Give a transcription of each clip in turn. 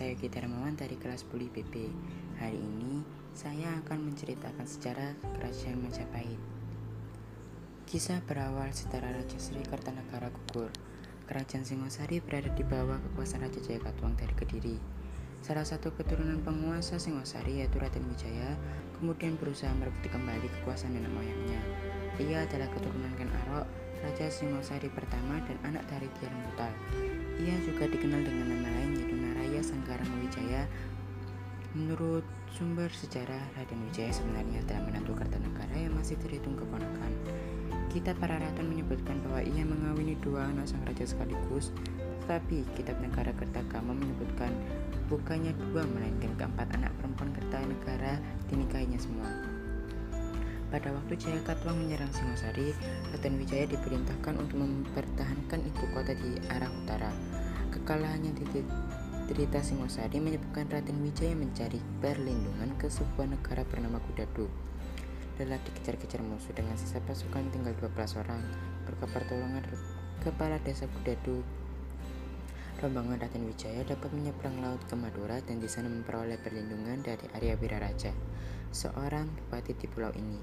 saya Gita Ramawan dari kelas Buli BP. Hari ini saya akan menceritakan sejarah Kerajaan Majapahit. Kisah berawal setelah Raja Sri Kartanegara gugur. Kerajaan Singosari berada di bawah kekuasaan Raja Jayakatwang dari Kediri. Salah satu keturunan penguasa Singosari yaitu Raden Wijaya kemudian berusaha merebut kembali kekuasaan nenek moyangnya. Ia adalah keturunan Ken Arok, Raja Singosari pertama dan anak dari Tian Mutal. Ia juga dikenal dengan nama lain yaitu Naraya Sanggarang Wijaya. Menurut sumber sejarah, Raden Wijaya sebenarnya adalah menantu Kartanegara yang masih terhitung keponakan. Kita para raton menyebutkan bahwa ia mengawini dua anak sang raja sekaligus, tetapi kitab negara Kertagama menyebutkan bukannya dua melainkan keempat anak perempuan Kertanegara dinikahinya semua. Pada waktu Jaya Katwang menyerang Singosari, Raden Wijaya diperintahkan untuk mempertahankan ibu kota di arah utara. Kekalahan yang diderita Singosari menyebabkan Raden Wijaya mencari perlindungan ke sebuah negara bernama Kudadu. Lelah dikejar-kejar musuh dengan sisa pasukan tinggal 12 orang, pertolongan kepala desa Kudadu rombongan Raden Wijaya dapat menyeberang laut ke Madura dan di sana memperoleh perlindungan dari Arya Wiraraja, seorang bupati di pulau ini.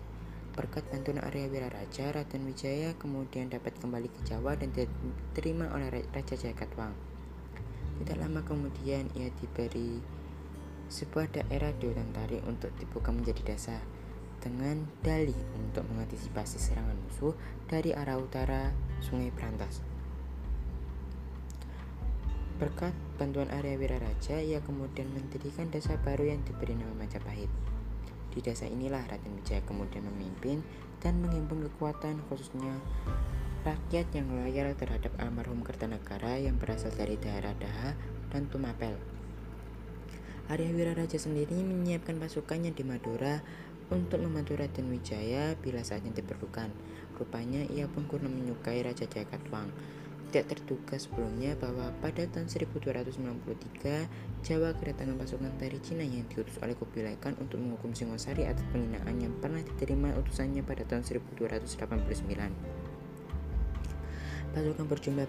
Berkat bantuan Arya Wiraraja, Raden Wijaya kemudian dapat kembali ke Jawa dan diterima oleh Raja Jayakatwang. Tidak lama kemudian ia diberi sebuah daerah tarik untuk dibuka menjadi desa dengan dalih untuk mengantisipasi serangan musuh dari arah utara Sungai Berantas. Berkat bantuan Arya Wiraraja, ia kemudian mendirikan desa baru yang diberi nama Majapahit. Di desa inilah Raden Wijaya kemudian memimpin dan menghimpun kekuatan khususnya rakyat yang loyal terhadap almarhum Kertanegara yang berasal dari daerah Daha dan Tumapel. Arya Wiraraja sendiri menyiapkan pasukannya di Madura untuk membantu Raden Wijaya bila saatnya diperlukan. Rupanya ia pun kurang menyukai Raja Jayakatwang tidak terduga sebelumnya bahwa pada tahun 1293 Jawa kedatangan pasukan dari Cina yang diutus oleh Kubilai Khan untuk menghukum Singosari atas penghinaan yang pernah diterima utusannya pada tahun 1289. Pasukan berjumlah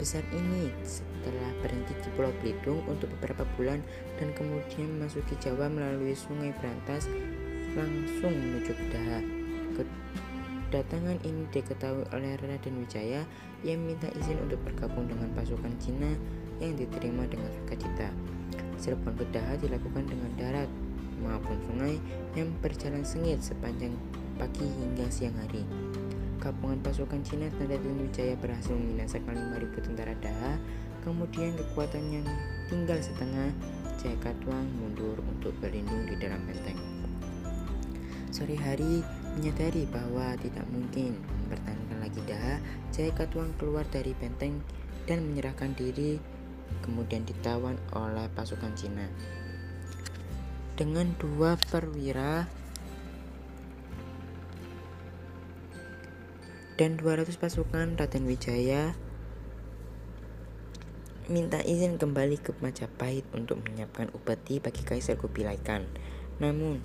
besar ini setelah berhenti di Pulau Belitung untuk beberapa bulan dan kemudian memasuki Jawa melalui Sungai Berantas langsung menuju ke Daha. Kedatangan ini diketahui oleh Raden Wijaya yang minta izin untuk bergabung dengan pasukan Cina yang diterima dengan sukacita. Serbuan ke Daha dilakukan dengan darat maupun sungai yang berjalan sengit sepanjang pagi hingga siang hari. Gabungan pasukan Cina dan Raden Wijaya berhasil membinasakan 5.000 tentara Daha, kemudian kekuatan yang tinggal setengah Jayakatwang mundur untuk berlindung di dalam benteng. Sore hari, Menyadari bahwa tidak mungkin mempertahankan lagi Daha, Jayakatwang keluar dari benteng dan menyerahkan diri kemudian ditawan oleh pasukan Cina. Dengan dua perwira dan 200 pasukan Raden Wijaya minta izin kembali ke Majapahit untuk menyiapkan upeti bagi Kaisar Kubilai Khan. Namun,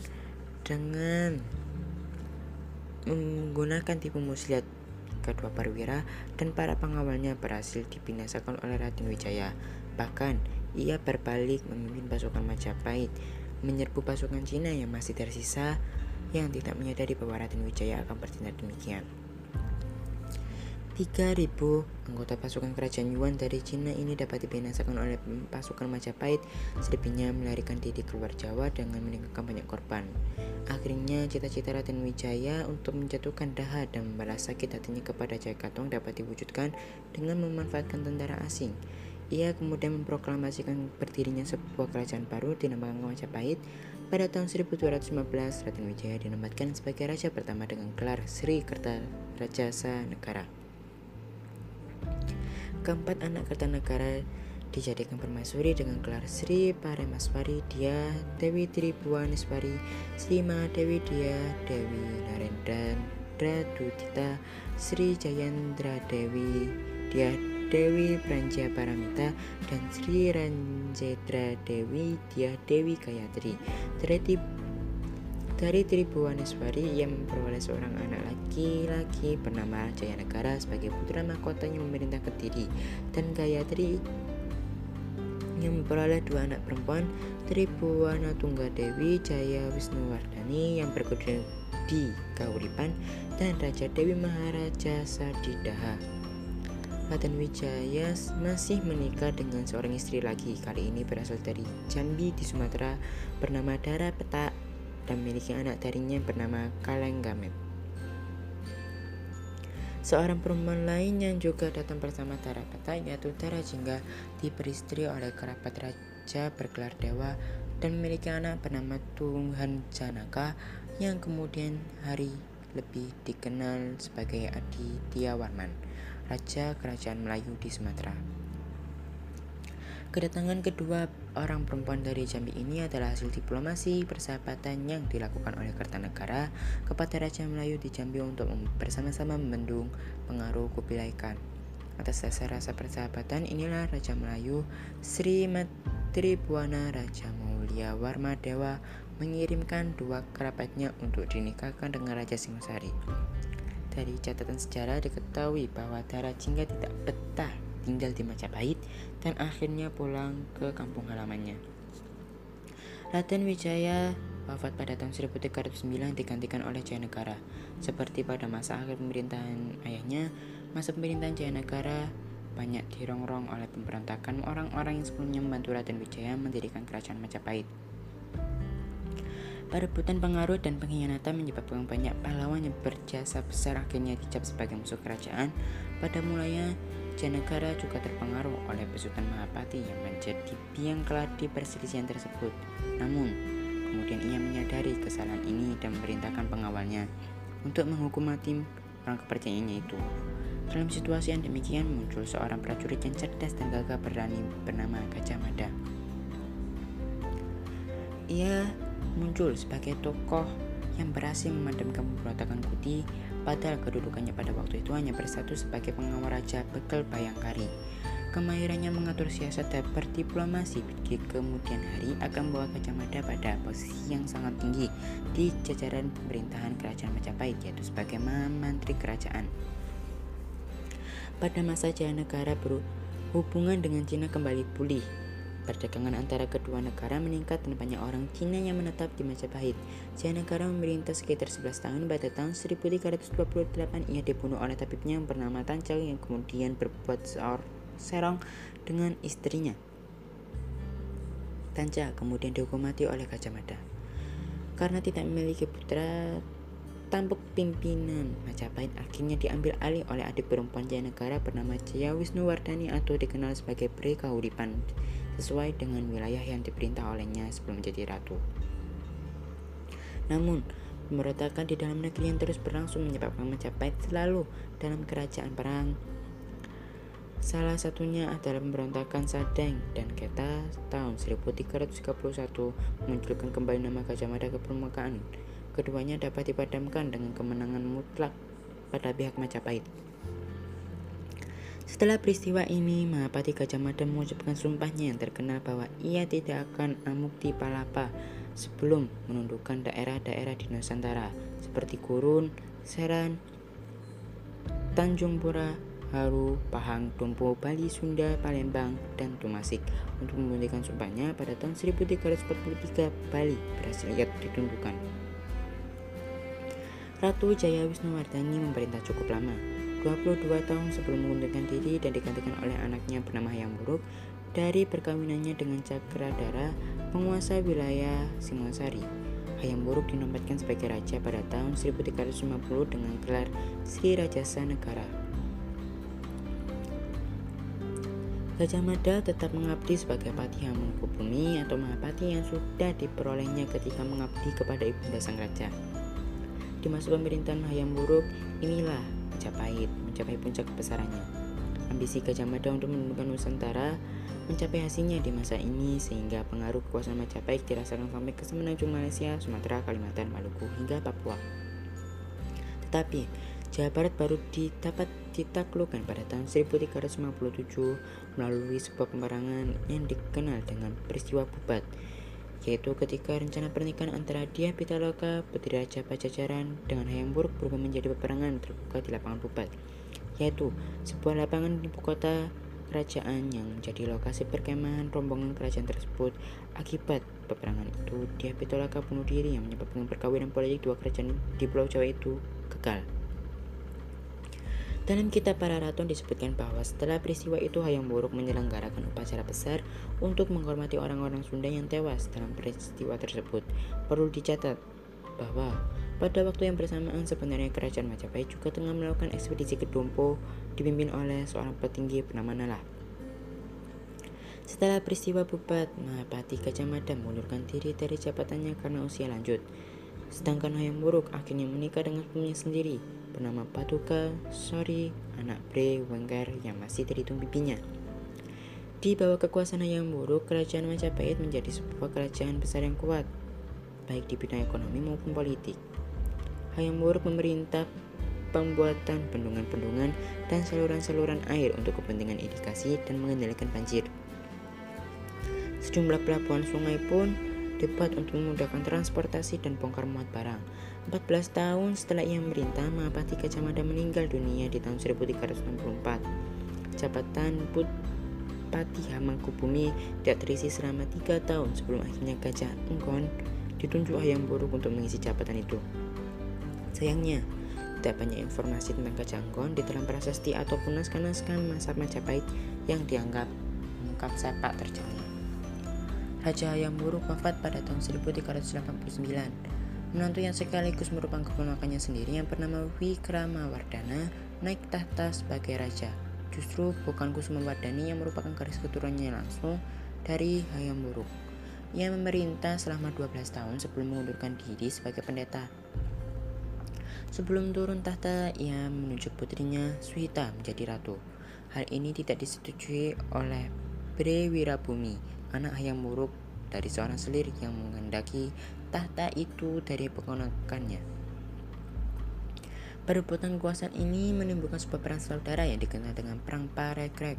dengan menggunakan tipu muslihat kedua perwira dan para pengawalnya berhasil dibinasakan oleh Raden Wijaya. Bahkan, ia berbalik memimpin pasukan Majapahit menyerbu pasukan Cina yang masih tersisa yang tidak menyadari bahwa Raden Wijaya akan bertindak demikian. 3.000 anggota pasukan kerajaan Yuan dari Cina ini dapat dibinasakan oleh pasukan Majapahit selebihnya melarikan diri keluar Jawa dengan meninggalkan banyak korban. Akhirnya cita-cita Raden Wijaya untuk menjatuhkan Daha dan membalas sakit hatinya kepada Jayakatwang dapat diwujudkan dengan memanfaatkan tentara asing. Ia kemudian memproklamasikan berdirinya sebuah kerajaan baru dinamakan Majapahit. Pada tahun 1215, Raden Wijaya dinobatkan sebagai raja pertama dengan gelar Sri Kertarajasa Negara. Keempat anak Kertanegara dijadikan permaisuri dengan gelar Sri Paremaswari Dia Dewi Tribuaneswari Sri Mahadewi Dia Dewi Narendra Dutita Sri Jayendra Dewi Dia Dewi Pranja Paramita dan Sri Ranjedra Dewi Dia Dewi Gayatri. Dari Tribuaneswari ia memperoleh seorang anak laki-laki bernama Jayanegara sebagai putra mahkotanya memerintah Kediri dan Gayatri. Yang memperoleh dua anak perempuan Tribuana Tunggadewi Jaya Wisnuwardani yang bergede di Kauripan dan Raja Dewi Maharaja Sadidaha. Raden Wijaya masih menikah dengan seorang istri lagi, kali ini berasal dari Jambi di Sumatera, bernama Dara Petak dan memiliki anak darinya bernama Kalenggamet. Seorang perempuan lain yang juga datang bersama Dara Petak yaitu Dara Jingga diperistri oleh kerabat raja bergelar dewa dan memiliki anak bernama Tuhan Janaka yang kemudian hari lebih dikenal sebagai Aditya Warman. Raja Kerajaan Melayu di Sumatera. Kedatangan kedua orang perempuan dari Jambi ini adalah hasil diplomasi persahabatan yang dilakukan oleh Kertanegara kepada Raja Melayu di Jambi untuk bersama-sama membendung pengaruh Kubilai. Atas dasar rasa persahabatan inilah Raja Melayu Sri Matri Buana Raja Maulia Warma Dewa mengirimkan dua kerabatnya untuk dinikahkan dengan Raja Singosari. Dari catatan sejarah diketahui bahwa Dara Jingga tidak betah tinggal di Majapahit dan akhirnya pulang ke kampung halamannya. Raden Wijaya wafat pada tahun 1309 digantikan oleh Jayanegara. Seperti pada masa akhir pemerintahan ayahnya, masa pemerintahan Jayanegara banyak dirongrong oleh pemberontakan orang-orang yang sebelumnya membantu Raden Wijaya mendirikan kerajaan Majapahit. Perebutan pengaruh dan pengkhianatan menyebabkan banyak pahlawan yang berjasa besar akhirnya dicap sebagai musuh kerajaan. Pada mulanya, Janegara juga terpengaruh oleh besutan Mahapati yang menjadi biang keladi perselisihan tersebut. Namun, kemudian ia menyadari kesalahan ini dan memerintahkan pengawalnya untuk menghukum mati orang kepercayaannya itu. Dalam situasi yang demikian muncul seorang prajurit yang cerdas dan gagah berani bernama Gajah Mada. Ia muncul sebagai tokoh yang berhasil memadamkan pemberontakan Kuti padahal kedudukannya pada waktu itu hanya bersatu sebagai pengawal raja Bekel Bayangkari. Kemahirannya mengatur siasat dan berdiplomasi di kemudian hari akan membawa Gajah Mada pada posisi yang sangat tinggi di jajaran pemerintahan kerajaan Majapahit yaitu sebagai menteri kerajaan. Pada masa Jaya Negara berhubungan dengan Cina kembali pulih Perdagangan antara kedua negara meningkat dan banyak orang Cina yang menetap di Majapahit. Jaya negara memerintah sekitar 11 tahun pada tahun 1328 ia dibunuh oleh tabibnya yang bernama Tancel yang kemudian berbuat serong dengan istrinya. Tanca kemudian dihukum mati oleh Gajah. Karena tidak memiliki putra, tampuk pimpinan Majapahit akhirnya diambil alih oleh adik perempuan Jaya Negara bernama Jaya Wisnuwardani atau dikenal sebagai Bre Kahuripan sesuai dengan wilayah yang diperintah olehnya sebelum menjadi ratu. Namun, pemberontakan di dalam negeri yang terus berlangsung menyebabkan Majapahit selalu dalam kerajaan perang. Salah satunya adalah pemberontakan Sadeng dan Keta tahun 1331 memunculkan kembali nama Gajah Mada ke permukaan. Keduanya dapat dipadamkan dengan kemenangan mutlak pada pihak Majapahit. Setelah peristiwa ini, Mahapati Gajah Mada mengucapkan sumpahnya yang terkenal bahwa ia tidak akan amuk di Palapa sebelum menundukkan daerah-daerah di Nusantara seperti Kurun, Seran, Tanjung Pura, Haru, Pahang, Tumpu, Bali, Sunda, Palembang, dan Tumasik. Untuk membuktikan sumpahnya, pada tahun 1343 Bali berhasil ia ditundukkan. Ratu Jaya Wisnuwardani memerintah cukup lama, 22 tahun sebelum mengundurkan diri dan digantikan oleh anaknya bernama Hayam Buruk dari perkawinannya dengan Cakradara, penguasa wilayah Singosari. Hayam Buruk dinobatkan sebagai raja pada tahun 1350 dengan gelar Sri Rajasa Negara. Gajah Mada tetap mengabdi sebagai Pati Hamengkubumi atau Mahapati yang sudah diperolehnya ketika mengabdi kepada Ibunda Sang Raja. Di masa pemerintahan Hayam Buruk, inilah Majapahit mencapai puncak kebesarannya. Ambisi Gajah Mada untuk menundukkan Nusantara mencapai hasilnya di masa ini sehingga pengaruh kekuasaan Majapahit dirasakan sampai ke semenanjung Malaysia, Sumatera, Kalimantan, Maluku hingga Papua. Tetapi Jawa Barat baru dapat ditaklukkan pada tahun 1357 melalui sebuah peperangan yang dikenal dengan peristiwa Bubat yaitu ketika rencana pernikahan antara Dia Pitaloka, Raja Pajajaran, dengan Hayam Buruk berubah menjadi peperangan terbuka di lapangan Pubat, yaitu sebuah lapangan di ibu kota kerajaan yang menjadi lokasi perkemahan rombongan kerajaan tersebut. Akibat peperangan itu, dia Pitoloka bunuh diri yang menyebabkan perkawinan politik dua kerajaan di Pulau Jawa itu gagal. Dalam kitab para raton disebutkan bahwa setelah peristiwa itu Hayam Wuruk menyelenggarakan upacara besar untuk menghormati orang-orang Sunda yang tewas dalam peristiwa tersebut. Perlu dicatat bahwa pada waktu yang bersamaan sebenarnya kerajaan Majapahit juga tengah melakukan ekspedisi ke Dompo dipimpin oleh seorang petinggi bernama Nala. Setelah peristiwa Bupat, Mahapati Gajah Mada mengundurkan diri dari jabatannya karena usia lanjut. Sedangkan Hayam Wuruk akhirnya menikah dengan suaminya sendiri bernama Paduka Sori, anak Bre Wengker yang masih terhitung bibinya. Di bawah kekuasaan yang buruk, kerajaan Majapahit menjadi sebuah kerajaan besar yang kuat, baik di bidang ekonomi maupun politik. Hayam Wuruk memerintah pembuatan bendungan-bendungan dan saluran-saluran air untuk kepentingan irigasi dan mengendalikan banjir. Sejumlah pelabuhan sungai pun dibuat untuk memudahkan transportasi dan bongkar muat barang. 14 tahun setelah ia memerintah, Mahapati Gajah meninggal dunia di tahun 1364. Jabatan Putpati Hamangkubumi tidak terisi selama tiga tahun sebelum akhirnya Gajah Enggon ditunjuk Hayam Buruk untuk mengisi jabatan itu. Sayangnya, tidak banyak informasi tentang Gajah Enggon di dalam prasasti ataupun naskah-naskah masa Majapahit yang dianggap mengungkap sepak terjangnya. Raja Hayam Buruk wafat pada tahun 1389 Menantu yang sekaligus merupakan keponakannya sendiri yang bernama Wardana naik tahta sebagai raja. Justru bukan Kusumawardani yang merupakan garis keturunannya langsung dari Hayam Wuruk. Ia memerintah selama 12 tahun sebelum mengundurkan diri sebagai pendeta. Sebelum turun tahta, ia menunjuk putrinya Suhita menjadi ratu. Hal ini tidak disetujui oleh Bre Wirabumi, anak Hayam Wuruk dari seorang selir yang menghendaki tahta itu dari keponakannya. Perebutan kekuasaan ini menimbulkan sebuah perang saudara yang dikenal dengan Perang Parekrek.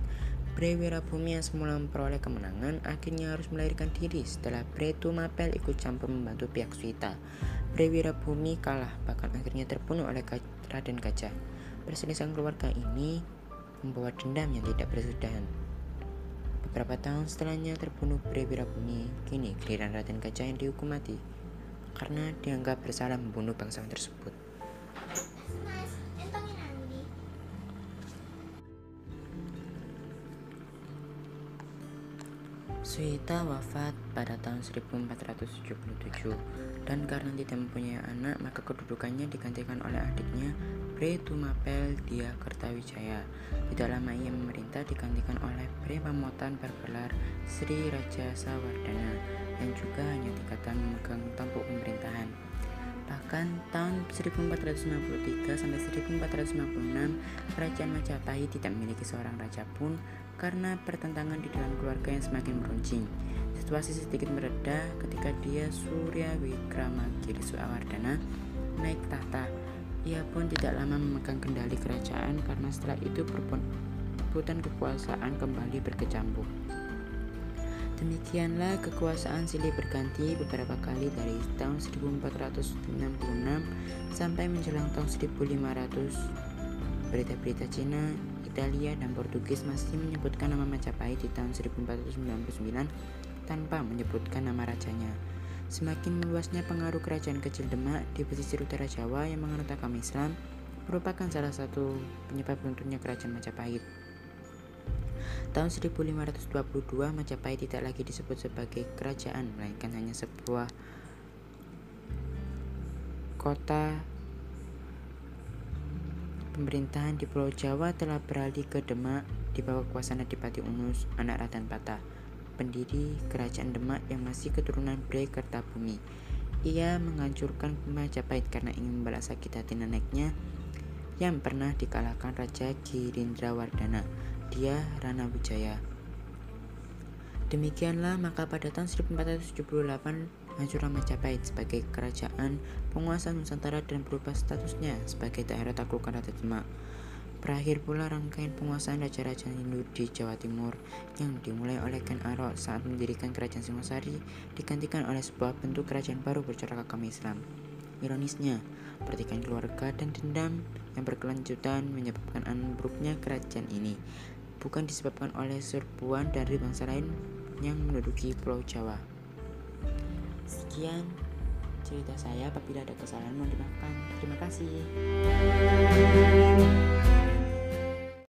Bre Wirabumi yang semula memperoleh kemenangan akhirnya harus melahirkan diri setelah Bre Tumapel ikut campur membantu pihak Suita. Bre Wirabumi kalah bahkan akhirnya terbunuh oleh Raden Gajah. Perselisihan keluarga ini membawa dendam yang tidak bersudahan. Beberapa tahun setelahnya terbunuh Bre Wirabumi, kini giliran Raden Gajah yang dihukum mati karena dianggap bersalah membunuh bangsawan tersebut. Suita wafat pada tahun 1477 dan karena tidak mempunyai anak maka kedudukannya digantikan oleh adiknya Bre Tumapel Dia Kertawijaya. Tidak lama ia memerintah digantikan oleh Bre Pamotan bergelar Sri Raja Sawardana yang juga hanya tiga memegang tampuk pemerintahan. Bahkan tahun 1453 sampai 1456, Kerajaan Majapahit tidak memiliki seorang raja pun karena pertentangan di dalam keluarga yang semakin meruncing. Situasi sedikit mereda ketika dia Surya Wikramagiri Suawardana naik tahta. Ia pun tidak lama memegang kendali kerajaan karena setelah itu perebutan kekuasaan kembali berkecamuk. Demikianlah kekuasaan silih berganti beberapa kali dari tahun 1466 sampai menjelang tahun 1500. Berita-berita Cina, Italia, dan Portugis masih menyebutkan nama Majapahit di tahun 1499 tanpa menyebutkan nama rajanya. Semakin meluasnya pengaruh kerajaan kecil Demak di pesisir utara Jawa yang menganut agama Islam merupakan salah satu penyebab runtuhnya kerajaan Majapahit. Tahun 1522 Majapahit tidak lagi disebut sebagai kerajaan melainkan hanya sebuah kota pemerintahan di Pulau Jawa telah beralih ke Demak di bawah kekuasaan Adipati Unus, anak Raden Patah, pendiri kerajaan Demak yang masih keturunan Bre Kertabumi. Ia menghancurkan Majapahit karena ingin membalas sakit hati neneknya yang pernah dikalahkan Raja Girindrawardana dia Rana Wijaya. Demikianlah maka pada tahun 1478 hancurlah Majapahit sebagai kerajaan penguasa Nusantara dan berubah statusnya sebagai daerah taklukan Raja Demak. Berakhir pula rangkaian penguasaan raja-raja Hindu di Jawa Timur yang dimulai oleh Ken Arok saat mendirikan kerajaan Singosari digantikan oleh sebuah bentuk kerajaan baru bercorak agama Islam. Ironisnya, pertikaian keluarga dan dendam yang berkelanjutan menyebabkan ambruknya kerajaan ini bukan disebabkan oleh serbuan dari bangsa lain yang menduduki Pulau Jawa. Sekian cerita saya apabila ada kesalahan mohon dimaafkan. Terima kasih.